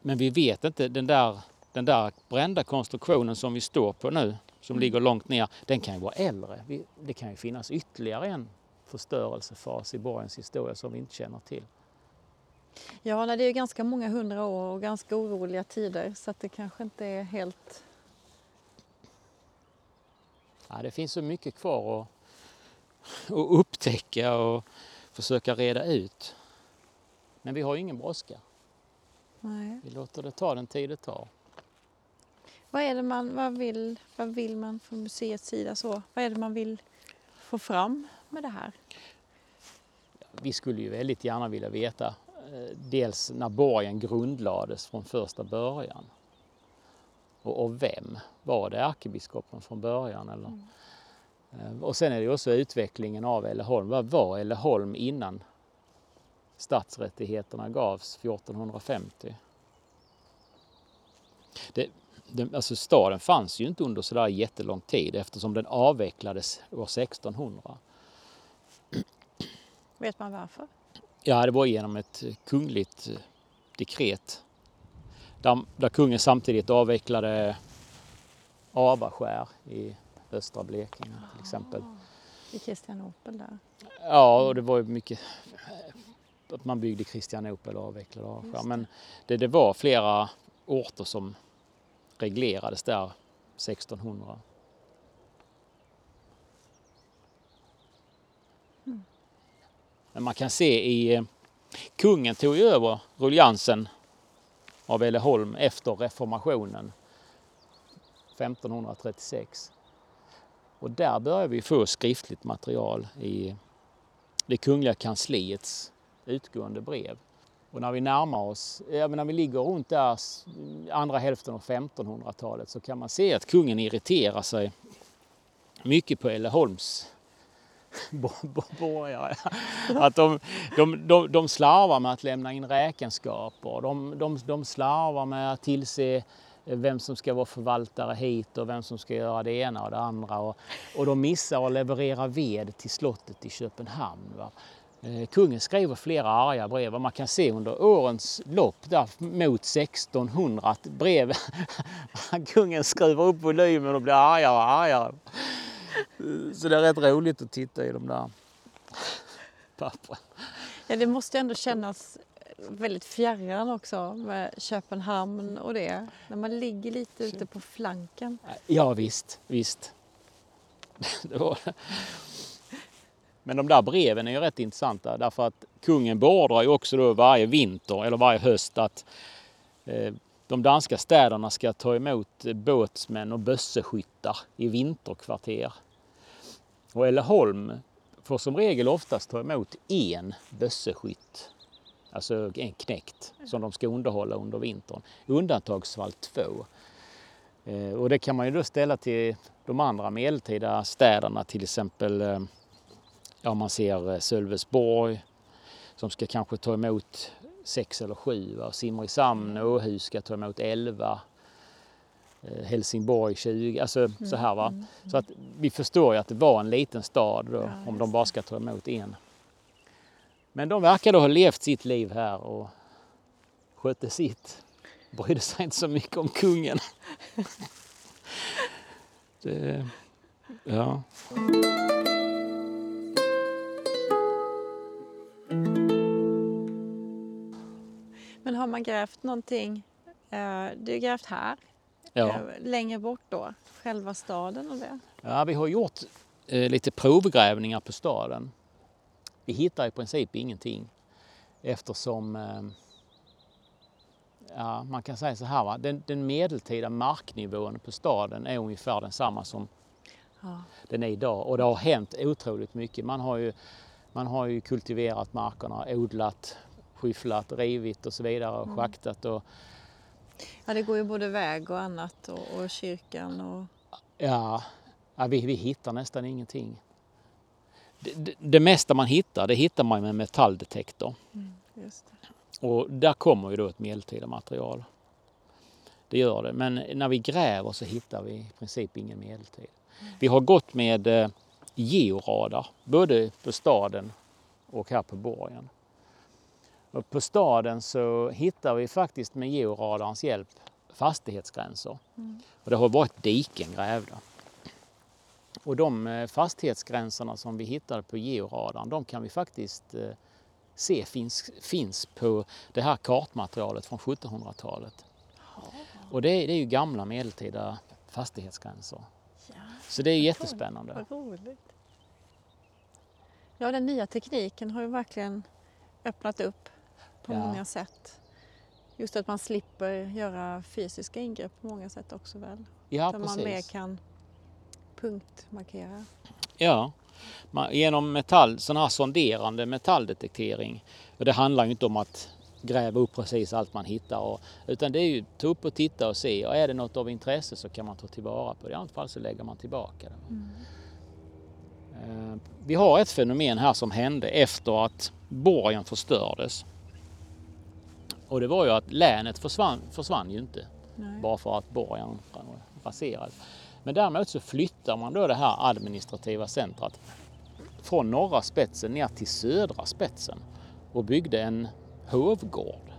Men vi vet inte, den där, den där brända konstruktionen som vi står på nu, som Mm. ligger långt ner, den kan ju vara äldre. Det kan ju finnas ytterligare en förstörelsefas i borgens historia som vi inte känner till. Ja, nej, det är ju ganska många hundra år och ganska oroliga tider så att det kanske inte är helt... Ja, det finns så mycket kvar att, att upptäcka och försöka reda ut. Men vi har ju ingen brådska. Nej. Vi låter det ta den tid det tar. Vad är det man, vad vill, vad vill man från museets sida så? Vad är det man vill få fram med det här? Vi skulle ju väldigt gärna vilja veta eh, dels när borgen grundlades från första början. Och, och vem? Var det ärkebiskopen från början? Eller? Eh, Och sen är det också utvecklingen av Älleholm. Vad var Älleholm innan stadsrättigheterna gavs 1450? Det, den, alltså staden fanns ju inte under sådär jättelång tid eftersom den avvecklades år 1600. Vet man varför? Ja, det var genom ett kungligt eh, dekret där, där kungen samtidigt avvecklade Avaskär i östra Blekinge till exempel. I Kristianopel där. Ja, och det var ju mycket att man byggde Kristianopel och avvecklade det. Men det, det var flera orter som reglerades där 1600. Mm. Men man kan se i... Eh, kungen tog ju över ruljansen av Eleholm efter reformationen 1536. Och där börjar vi få skriftligt material i det kungliga kansliets utgående brev. Och när vi närmar oss, när vi ligger runt där andra hälften av 1500-talet så kan man se att kungen irriterar sig mycket på Älleholms borgare. Att de, de, de, de slarvar med att lämna in räkenskaper. De, de, de slarvar med att tillse vem som ska vara förvaltare hit och vem som ska göra det ena och det andra. Och, och de missar att leverera ved till slottet i Köpenhamn. Va? Eh, Kungen skriver flera arga brev och man kan se under årens lopp där mot 1600 att brev, kungen skruvar upp volymen och blir argare och argare. Så det är rätt roligt att titta i de där pappren. Ja, det måste ändå kännas väldigt fjärran också med Köpenhamn och det. När man ligger lite ute på flanken. Ja visst, visst. Det var det. Men de där breven är ju rätt intressanta därför att kungen beordrar ju också då varje vinter eller varje höst att eh, de danska städerna ska ta emot båtsmän och bösseskyttar i vinterkvarter. Och Älleholm får som regel oftast ta emot en bösseskytt, alltså en knekt som de ska underhålla under vintern. Undantagsfall två. Eh, och det kan man ju då ställa till de andra medeltida städerna, till exempel eh, ja, man ser eh, Sölvesborg som ska kanske ta emot sex eller sju. Simrishamn och Åhus ska ta emot elva. Eh, Helsingborg 20, alltså så här va. Mm, Så att vi förstår ju att det var en liten stad då, Ja, om de bara ska ta emot en. Men de verkar då ha levt sitt liv här och skötte sitt. Brydde sig inte så mycket om kungen. det, ja. Har man grävt någonting? Eh, Du har grävt här, Ja. eh, längre bort då, själva staden och det. Ja, vi har gjort eh, lite provgrävningar på staden. Vi hittar i princip ingenting eftersom ja, man kan säga så här, va? Den, den medeltida marknivån på staden är ungefär densamma som Ja. den är idag och det har hänt otroligt mycket. Man har ju, man har ju kultiverat markerna, odlat, skyfflat, rivit och så vidare och schaktat. Och, ja, det går ju både väg och annat och, och kyrkan och... Ja, ja vi, vi hittar nästan ingenting. Det, det, det mesta man hittar, det hittar man med metalldetektor. Just det. Och där kommer ju då ett medeltida material. Det gör det. Men när vi gräver så hittar vi i princip ingen medeltid. Vi har gått med eh, georadar, både på staden och här på borgen. Och på staden så hittar vi faktiskt med georadarns hjälp fastighetsgränser. Och det har varit diken grävda. Och de eh, fastighetsgränserna som vi hittade på georadarn, de kan vi faktiskt eh, se finns, finns på det här kartmaterialet från 1700-talet. Och det är, det är ju gamla medeltida fastighetsgränser. Ja, Så det är jättespännande. Ja, den nya tekniken har ju verkligen öppnat upp på Ja. många sätt. Just att man slipper göra fysiska ingrepp på många sätt också väl? Ja, Där man mer precis. kan punktmarkera. Ja, man, genom metall, sån här sonderande metalldetektering. Och det handlar ju inte om att gräva upp precis allt man hittar. Och, utan det är ju ta upp och titta och se. Och är det något av intresse så kan man ta tillvara på det. I annat fall så lägger man tillbaka det. Eh, Vi har ett fenomen här som hände efter att borgen förstördes. Och det var ju att länet försvann, försvann ju inte Nej. bara för att borgen raserades. Men däremot så flyttar man då det här administrativa centret från norra spetsen ner till södra spetsen och byggde en hovgård.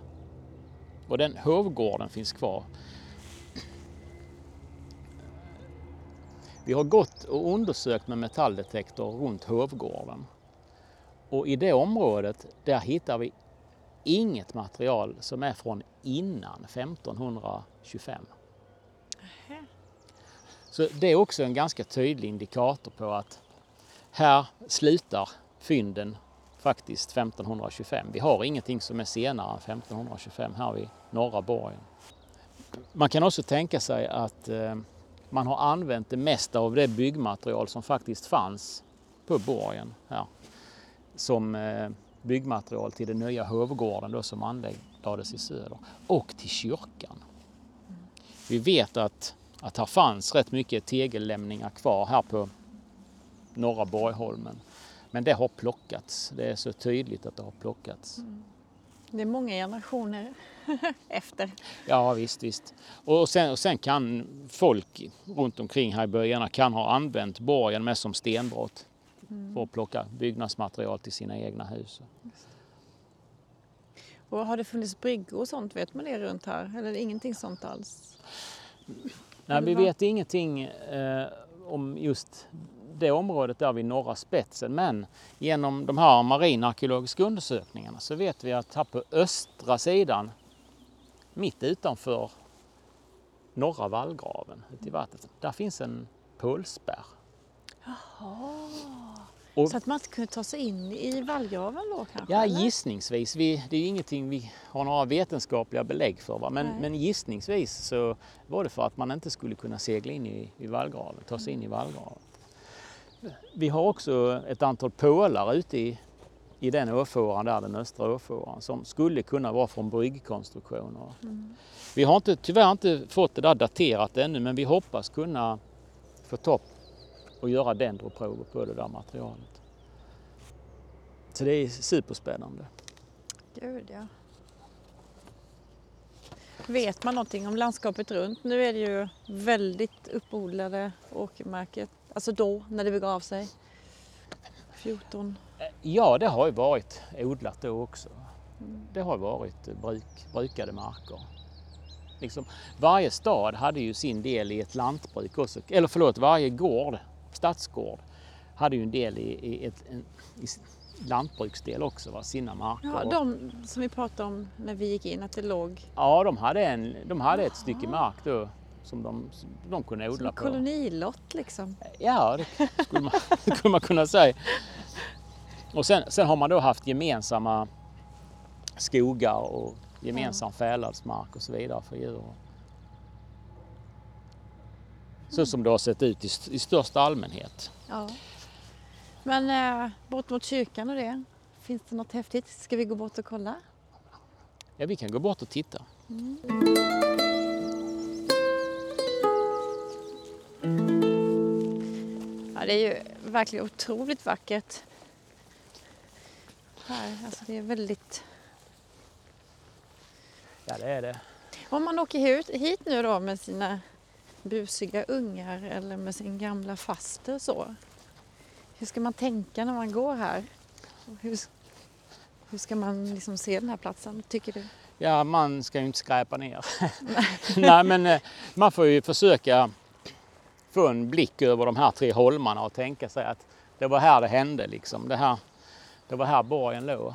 Och den hovgården finns kvar. Vi har gått och undersökt med metalldetektor runt hovgården. Och i det området, där hittar vi inget material som är från innan 1525. Så det är också en ganska tydlig indikator på att här slutar fynden faktiskt 1525. Vi har ingenting som är senare än 1525 här vid norra borgen. Man kan också tänka sig att eh, man har använt det mesta av det byggmaterial som faktiskt fanns på borgen här som eh, byggmaterial till den nya hovgården då som anlades i söder och till kyrkan. Vi vet att, att här fanns rätt mycket tegellämningar kvar här på norra Borgholmen. Men det har plockats. Det är så tydligt att det har plockats. Mm. Det är många generationer efter. Ja visst, visst. Och sen, och sen kan folk runt omkring här i byarna kan ha använt borgen mest som stenbrott mm. för att plocka byggnadsmaterial till sina egna hus. Och har det funnits bryggor och sånt, vet man det runt här? Eller ingenting sånt alls? Nej, vi vet ingenting eh, om just det området där vid norra spetsen. Men genom de här marinarkeologiska undersökningarna så vet vi att här på östra sidan, mitt utanför norra vallgraven ute i vattnet, där finns en pulsspärr. Jaha. Och, så att man inte kunde ta sig in i vallgraven då kanske? Ja, eller? gissningsvis. Vi, det är ju ingenting vi har några vetenskapliga belägg för. Va? Men, men gissningsvis så var det för att man inte skulle kunna segla in i, i vallgraven, ta sig in i vallgraven. Vi har också ett antal pålar ute i, i den åfåran där, den östra åfåran, som skulle kunna vara från bryggkonstruktioner. Mm. Vi har inte, tyvärr inte fått det där daterat ännu men vi hoppas kunna få topp och göra dendroprover på det där materialet. Så det är superspännande. Gud ja. Vet man någonting om landskapet runt? Nu är det ju väldigt uppodlade åkermarker. Alltså då, när det begav sig. 14. Ja, det har ju varit odlat då också. Mm. Det har varit bruk, brukade marker. Liksom, varje stad hade ju sin del i ett lantbruk också. Eller förlåt, varje gård stadsgård hade ju en del i, i ett en, i lantbruksdel också, va? sina marker. Ja, de som vi pratade om när vi gick in, att det låg? Ja, de hade, en, de hade ett stycke mark då som de, de kunde odla som på. kolonilott liksom? Ja, det skulle man, det skulle man kunna säga. Och sen, sen, har man då haft gemensamma skogar och gemensam ja. fäladsmark och så vidare för djur. Så som det har sett ut i, i största allmänhet. Ja. Men eh, bort mot kyrkan och det, finns det något häftigt? Ska vi gå bort och kolla? Ja, vi kan gå bort och titta. Mm. Ja, det är ju verkligen otroligt vackert. Här, alltså det är väldigt... Ja, det är det. Om man åker hit, hit nu då med sina busiga ungar eller med sin gamla faster så. Hur ska man tänka när man går här? Hur, hur ska man liksom se den här platsen, tycker du? Ja, man ska ju inte skräpa ner. Nej, men eh, man får ju försöka få en blick över de här tre holmarna och tänka sig att det var här det hände liksom. Det, här, det var här borgen låg.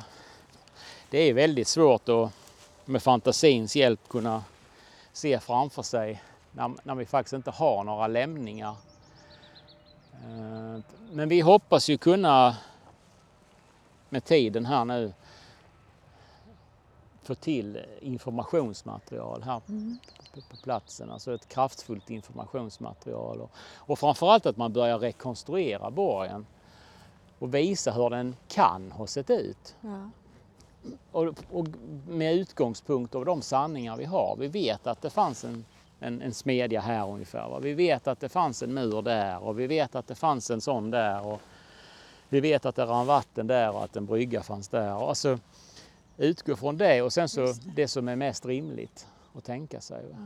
Det är väldigt svårt att med fantasins hjälp kunna se framför sig när, när vi faktiskt inte har några lämningar. Eh, men vi hoppas ju kunna med tiden här nu få till informationsmaterial här mm. på, på, platsen. Alltså ett kraftfullt informationsmaterial. Och, och framförallt att man börjar rekonstruera borgen och visa hur den kan ha sett ut. Ja. Och, och, med utgångspunkt av de sanningar vi har. Vi vet att det fanns en en, en smedja här ungefär. Va? Vi vet att det fanns en mur där och vi vet att det fanns en sån där. Och vi vet att det rann vatten där och att en brygga fanns där. Och alltså, utgå från det och sen så det. det. som är mest rimligt att tänka sig. Ja.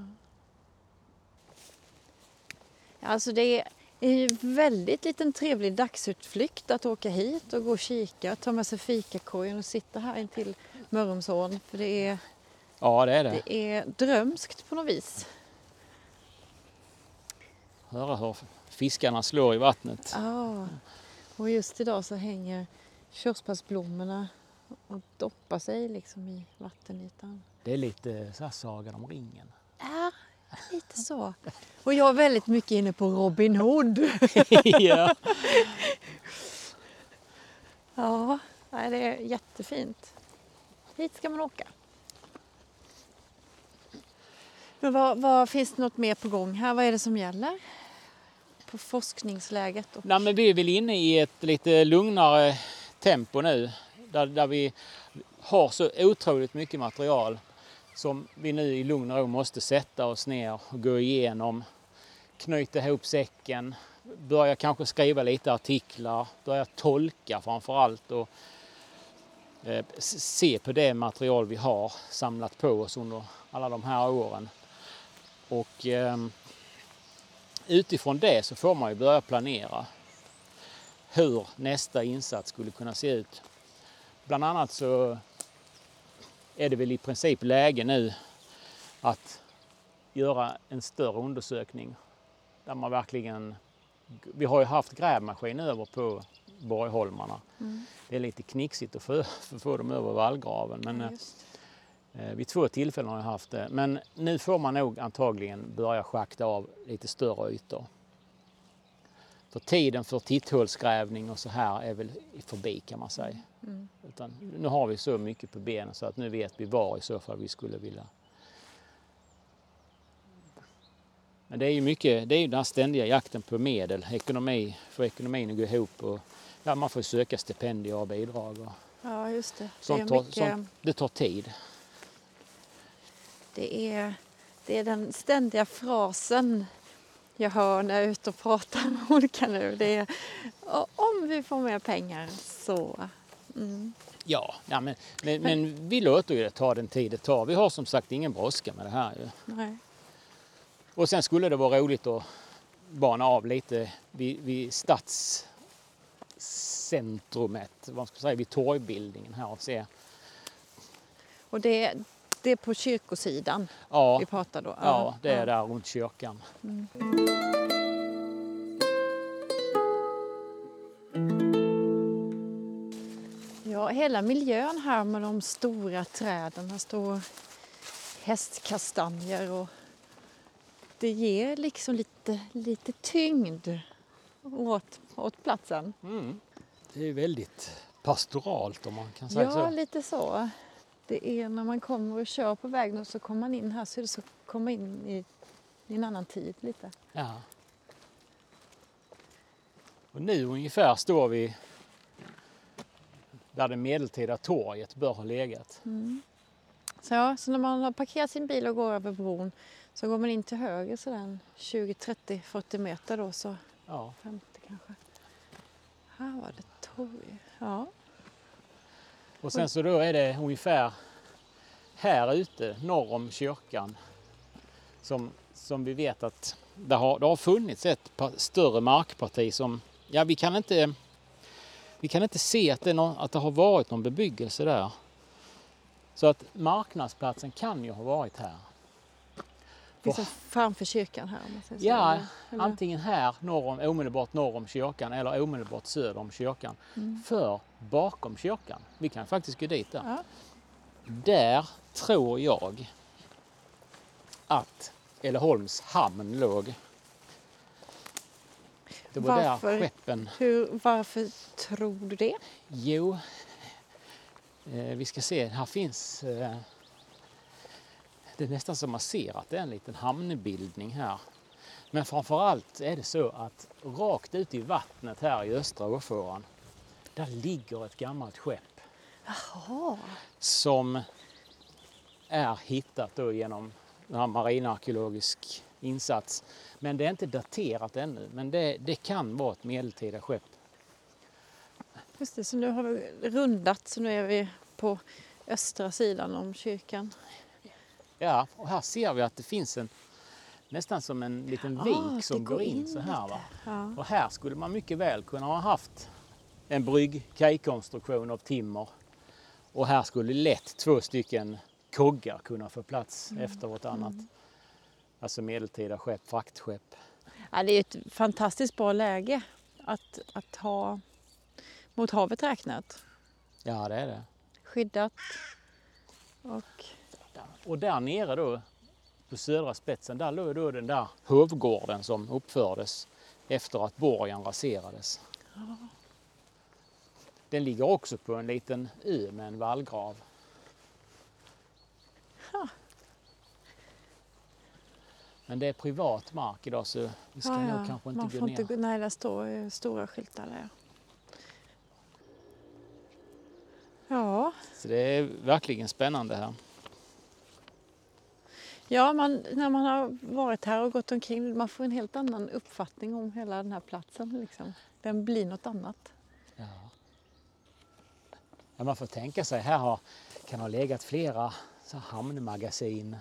Alltså det är En väldigt liten trevlig dagsutflykt att åka hit och gå och kika, ta med sig fikakorgen och sitta här intill Mörrumsån. För det är, Ja, det är det. det är drömskt på något vis. Höra hur fiskarna slår i vattnet. Ja, och just idag så hänger körsbärsblommorna och doppar sig liksom i vattenytan. Det är lite så här Sagan om ringen. Ja, lite så. Och jag är väldigt mycket inne på Robin Hood. ja. Ja, det är jättefint. Hit ska man åka. Men vad, vad, finns det något mer på gång här? Vad är det som gäller? På forskningsläget? Och... Nej, men vi är väl inne i ett lite lugnare tempo nu. Där, där vi har så otroligt mycket material som vi nu i lugn och ro måste sätta oss ner och gå igenom. Knyta ihop säcken, börja kanske skriva lite artiklar, börja tolka framför allt och eh, se på det material vi har samlat på oss under alla de här åren. Och eh, utifrån det så får man ju börja planera hur nästa insats skulle kunna se ut. Bland annat så är det väl i princip läge nu att göra en större undersökning där man verkligen... Vi har ju haft grävmaskin över på Borgholmarna. Mm. Det är lite knixigt att få, få dem över vallgraven men Ja, eh, vid två tillfällen har jag haft det. Men nu får man nog antagligen börja schakta av lite större ytor. För tiden för titthålsgrävning och så här är väl förbi kan man säga. Mm. Utan nu har vi så mycket på benen så att nu vet vi var i så fall vi skulle vilja. Men det är ju mycket, det är ju den här ständiga jakten på medel, ekonomi, för ekonomin att gå ihop och ja, man får söka stipendier och bidrag och ja, just det. Det är, tar, mycket, sånt det tar tid. Det, är, det är den ständiga frasen jag hör när jag är ute och pratar med olika nu. Det är "O- om vi får mer pengar så... Mm. Ja, ja men, men, men vi låter ju det ta den tid det tar. Vi har som sagt ingen brådska med det här ju. Nej. Och sen skulle det vara roligt att bana av lite vid, vid stadscentrumet, vad ska säga, vid torgbildningen här och se. Och det, det är på kyrkosidan Ja, vi pratar då? ja det är där runt kyrkan. Ja, hela miljön här med de stora träden. Här står hästkastanjer och det ger liksom lite, lite tyngd åt, åt platsen. Mm. Det är väldigt pastoralt om man kan säga Ja, så. lite så. Det är när man kommer och kör på vägen och så kommer man in här så är det så att komma in i, i en annan tid lite. Ja. Och nu ungefär står vi där det medeltida torget bör ha legat. Så, ja, så när man har parkerat sin bil och går över bron så går man in till höger så den 20, 30, 40 meter då så Ja. 50 kanske. Här var det torg. Ja. Och sen så då är det ungefär här ute norr om kyrkan som, som vi vet att det har, det har funnits ett större markparti som, ja vi kan inte, vi kan inte se att det, någon, att det har varit någon bebyggelse där. Så att marknadsplatsen kan ju ha varit här. Liksom framför kyrkan här. Ja, eller- antingen här norr om, omedelbart norr om kyrkan eller omedelbart söder om kyrkan. För bakom kyrkan, vi kan faktiskt gå dit där. Ja. Där tror jag att Älleholms hamn låg. Det var Varför? där skeppen... Hur, varför tror du det? Jo, eh, vi ska se, här finns... Eh, det är nästan som man ser att det är en liten hamnbildning här. Men framför allt är det så att rakt ut i vattnet här i östra Åfåran, där ligger ett gammalt skepp Jaha. som är hittat då genom en marinarkeologisk insats. Men det är inte daterat ännu, men det, det kan vara ett medeltida skepp. Just det, så nu har vi rundat så nu är vi på östra sidan om kyrkan. Ja, och här ser vi att det finns en, nästan som en liten Ah, vik det som går in, så här. Va? Ja. Och här skulle man mycket väl kunna ha haft en brygg-kajkonstruktion av timmer. Och här skulle lätt två stycken koggar kunna få plats Mm. efter vartannat. Alltså medeltida skepp, fraktskepp. Ja, det är ett fantastiskt bra läge att, att ha mot havet räknat. Ja, det är det. Skyddat och Och där nere då på södra spetsen, där låg då den där hovgården som uppfördes efter att borgen raserades. Den ligger också på en liten ö med en vallgrav. Men det är privat mark idag så vi ska Ja, nog kanske inte Man gå får ner. inte nej, där står stora skyltar där. Ja, Så det är verkligen spännande här. Ja man, när man har varit här och gått omkring, man får en helt annan uppfattning om hela den här platsen. Liksom. Den blir något annat. Ja. Ja, man får tänka sig, här har, kan ha legat flera så hamnmagasin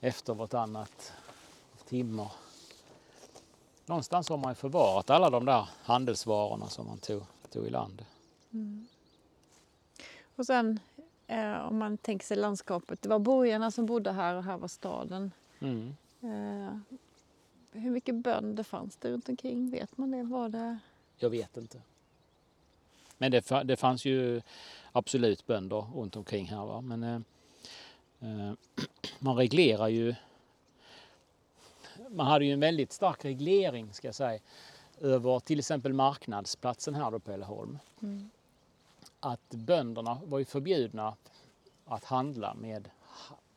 efter vartannat. Timmer. Någonstans har man ju förvarat alla de där handelsvarorna som man tog, tog i land. Och sen eh, om man tänker sig landskapet, det var borgarna som bodde här och här var staden. Mm. Eh, hur mycket bönder fanns det runt omkring? Vet man det? Var det? Jag vet inte. Men det, det fanns ju absolut bönder runt omkring här. Va? Men eh, eh, man reglerar ju... Man hade ju en väldigt stark reglering ska jag säga över till exempel marknadsplatsen här då på Älleholm. Mm. Att bönderna var ju förbjudna att handla med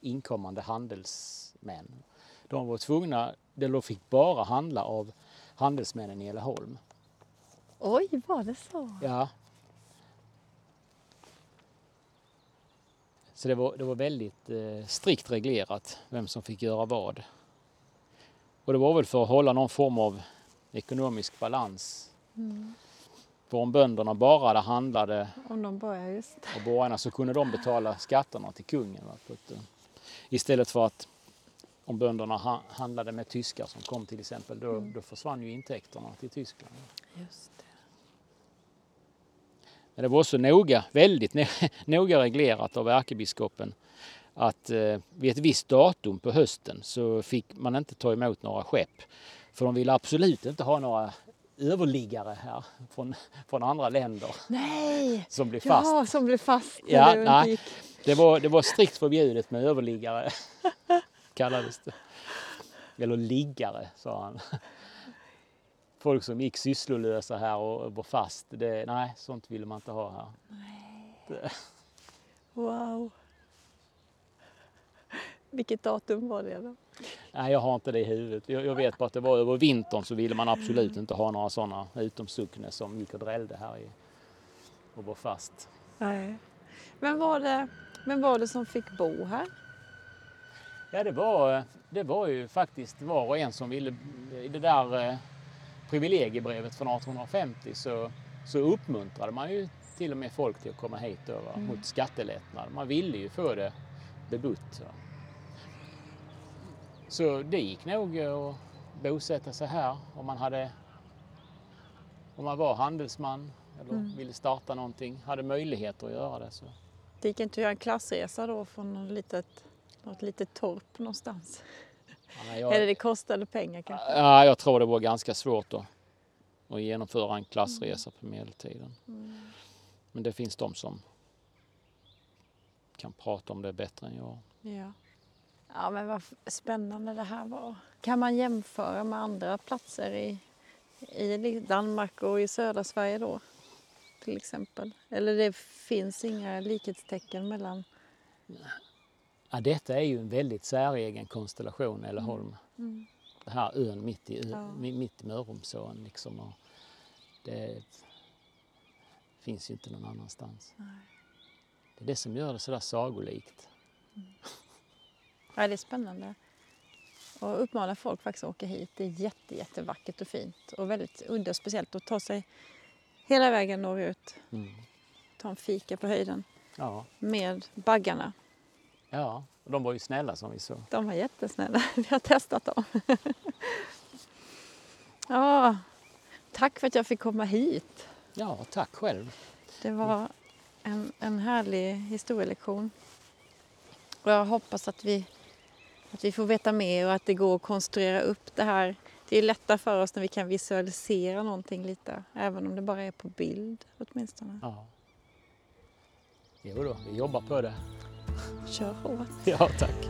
inkommande handelsmän. De var tvungna, de fick bara handla av handelsmännen i Älleholm. Oj, var det så? Ja. Så det var, det var väldigt eh, strikt reglerat vem som fick göra vad. Och det var väl för att hålla någon form av ekonomisk balans. Mm. För om bönderna bara handlade Om de börjar just. av borgarna så kunde de betala skatterna till kungen. Eh, istället för att om bönderna ha, handlade med tyskar som kom till exempel, då, Mm. då försvann ju intäkterna till Tyskland. Just det. Men det var också noga, väldigt noga reglerat av ärkebiskopen att eh, vid ett visst datum på hösten så fick man inte ta emot några skepp. För de ville absolut inte ha några överliggare här från, från andra länder Nej! som blev fast. Ja, som blev fast. Ja, det nej. Det, var, det var strikt förbjudet med överliggare, kallades det. Eller liggare, sa han. Folk som gick sysslolösa här och var fast, det, nej, sånt ville man inte ha här. Wow. Vilket datum var det då? Nej, jag har inte det i huvudet. Jag, jag vet bara att det var över vintern så ville man absolut inte ha några sådana utom Sucknes som gick och drällde här i, och var fast. Nej. Men var det, men var det som fick bo här? Ja, det var, det var ju faktiskt var och en som ville, i det där eh, privilegiebrevet från 1850 så, så uppmuntrade man ju till och med folk till att komma hit över Mm. mot skattelättnad. Man ville ju få det bebott. Så. det gick nog att bosätta sig här om man hade om man var handelsman eller Mm. ville starta någonting, hade möjligheter att göra det. Så. Det gick inte att göra en klassresa då från något litet, något litet torp någonstans? Ja, jag- Eller det kostade pengar kanske? Ja, jag tror det var ganska svårt att, att genomföra en klassresa på medeltiden. Mm. Men det finns de som kan prata om det bättre än jag. Ja. Ja, men vad spännande det här var. Kan man jämföra med andra platser i, i Danmark och i södra Sverige då? Till exempel. Eller det finns inga likhetstecken mellan... Ja, detta är ju en väldigt säregen konstellation, Älleholm. Mm. Det här ön mitt i, Ja. mi- mitt i Mörrumsån. Liksom, och det finns ju inte någon annanstans. Nej. Det är det som gör det sådär sagolikt. Ja, det är spännande. Och uppmanar folk faktiskt att åka hit. Det är jätte, jättevackert och fint och väldigt udda och speciellt att ta sig hela vägen norrut. Mm. Ta en fika på höjden Ja, med baggarna. Ja, och de var ju snälla som vi såg. De var jättesnälla. Vi har testat dem. ja, tack för att jag fick komma hit. Ja, tack själv. Det var en, en härlig historielektion. Och jag hoppas att vi, att vi får veta mer och att det går att konstruera upp det här. Det är lättare för oss när vi kan visualisera någonting lite, även om det bara är på bild åtminstone. Ja. Jo då, vi jobbar på det. Kör hårt. Ja, tack.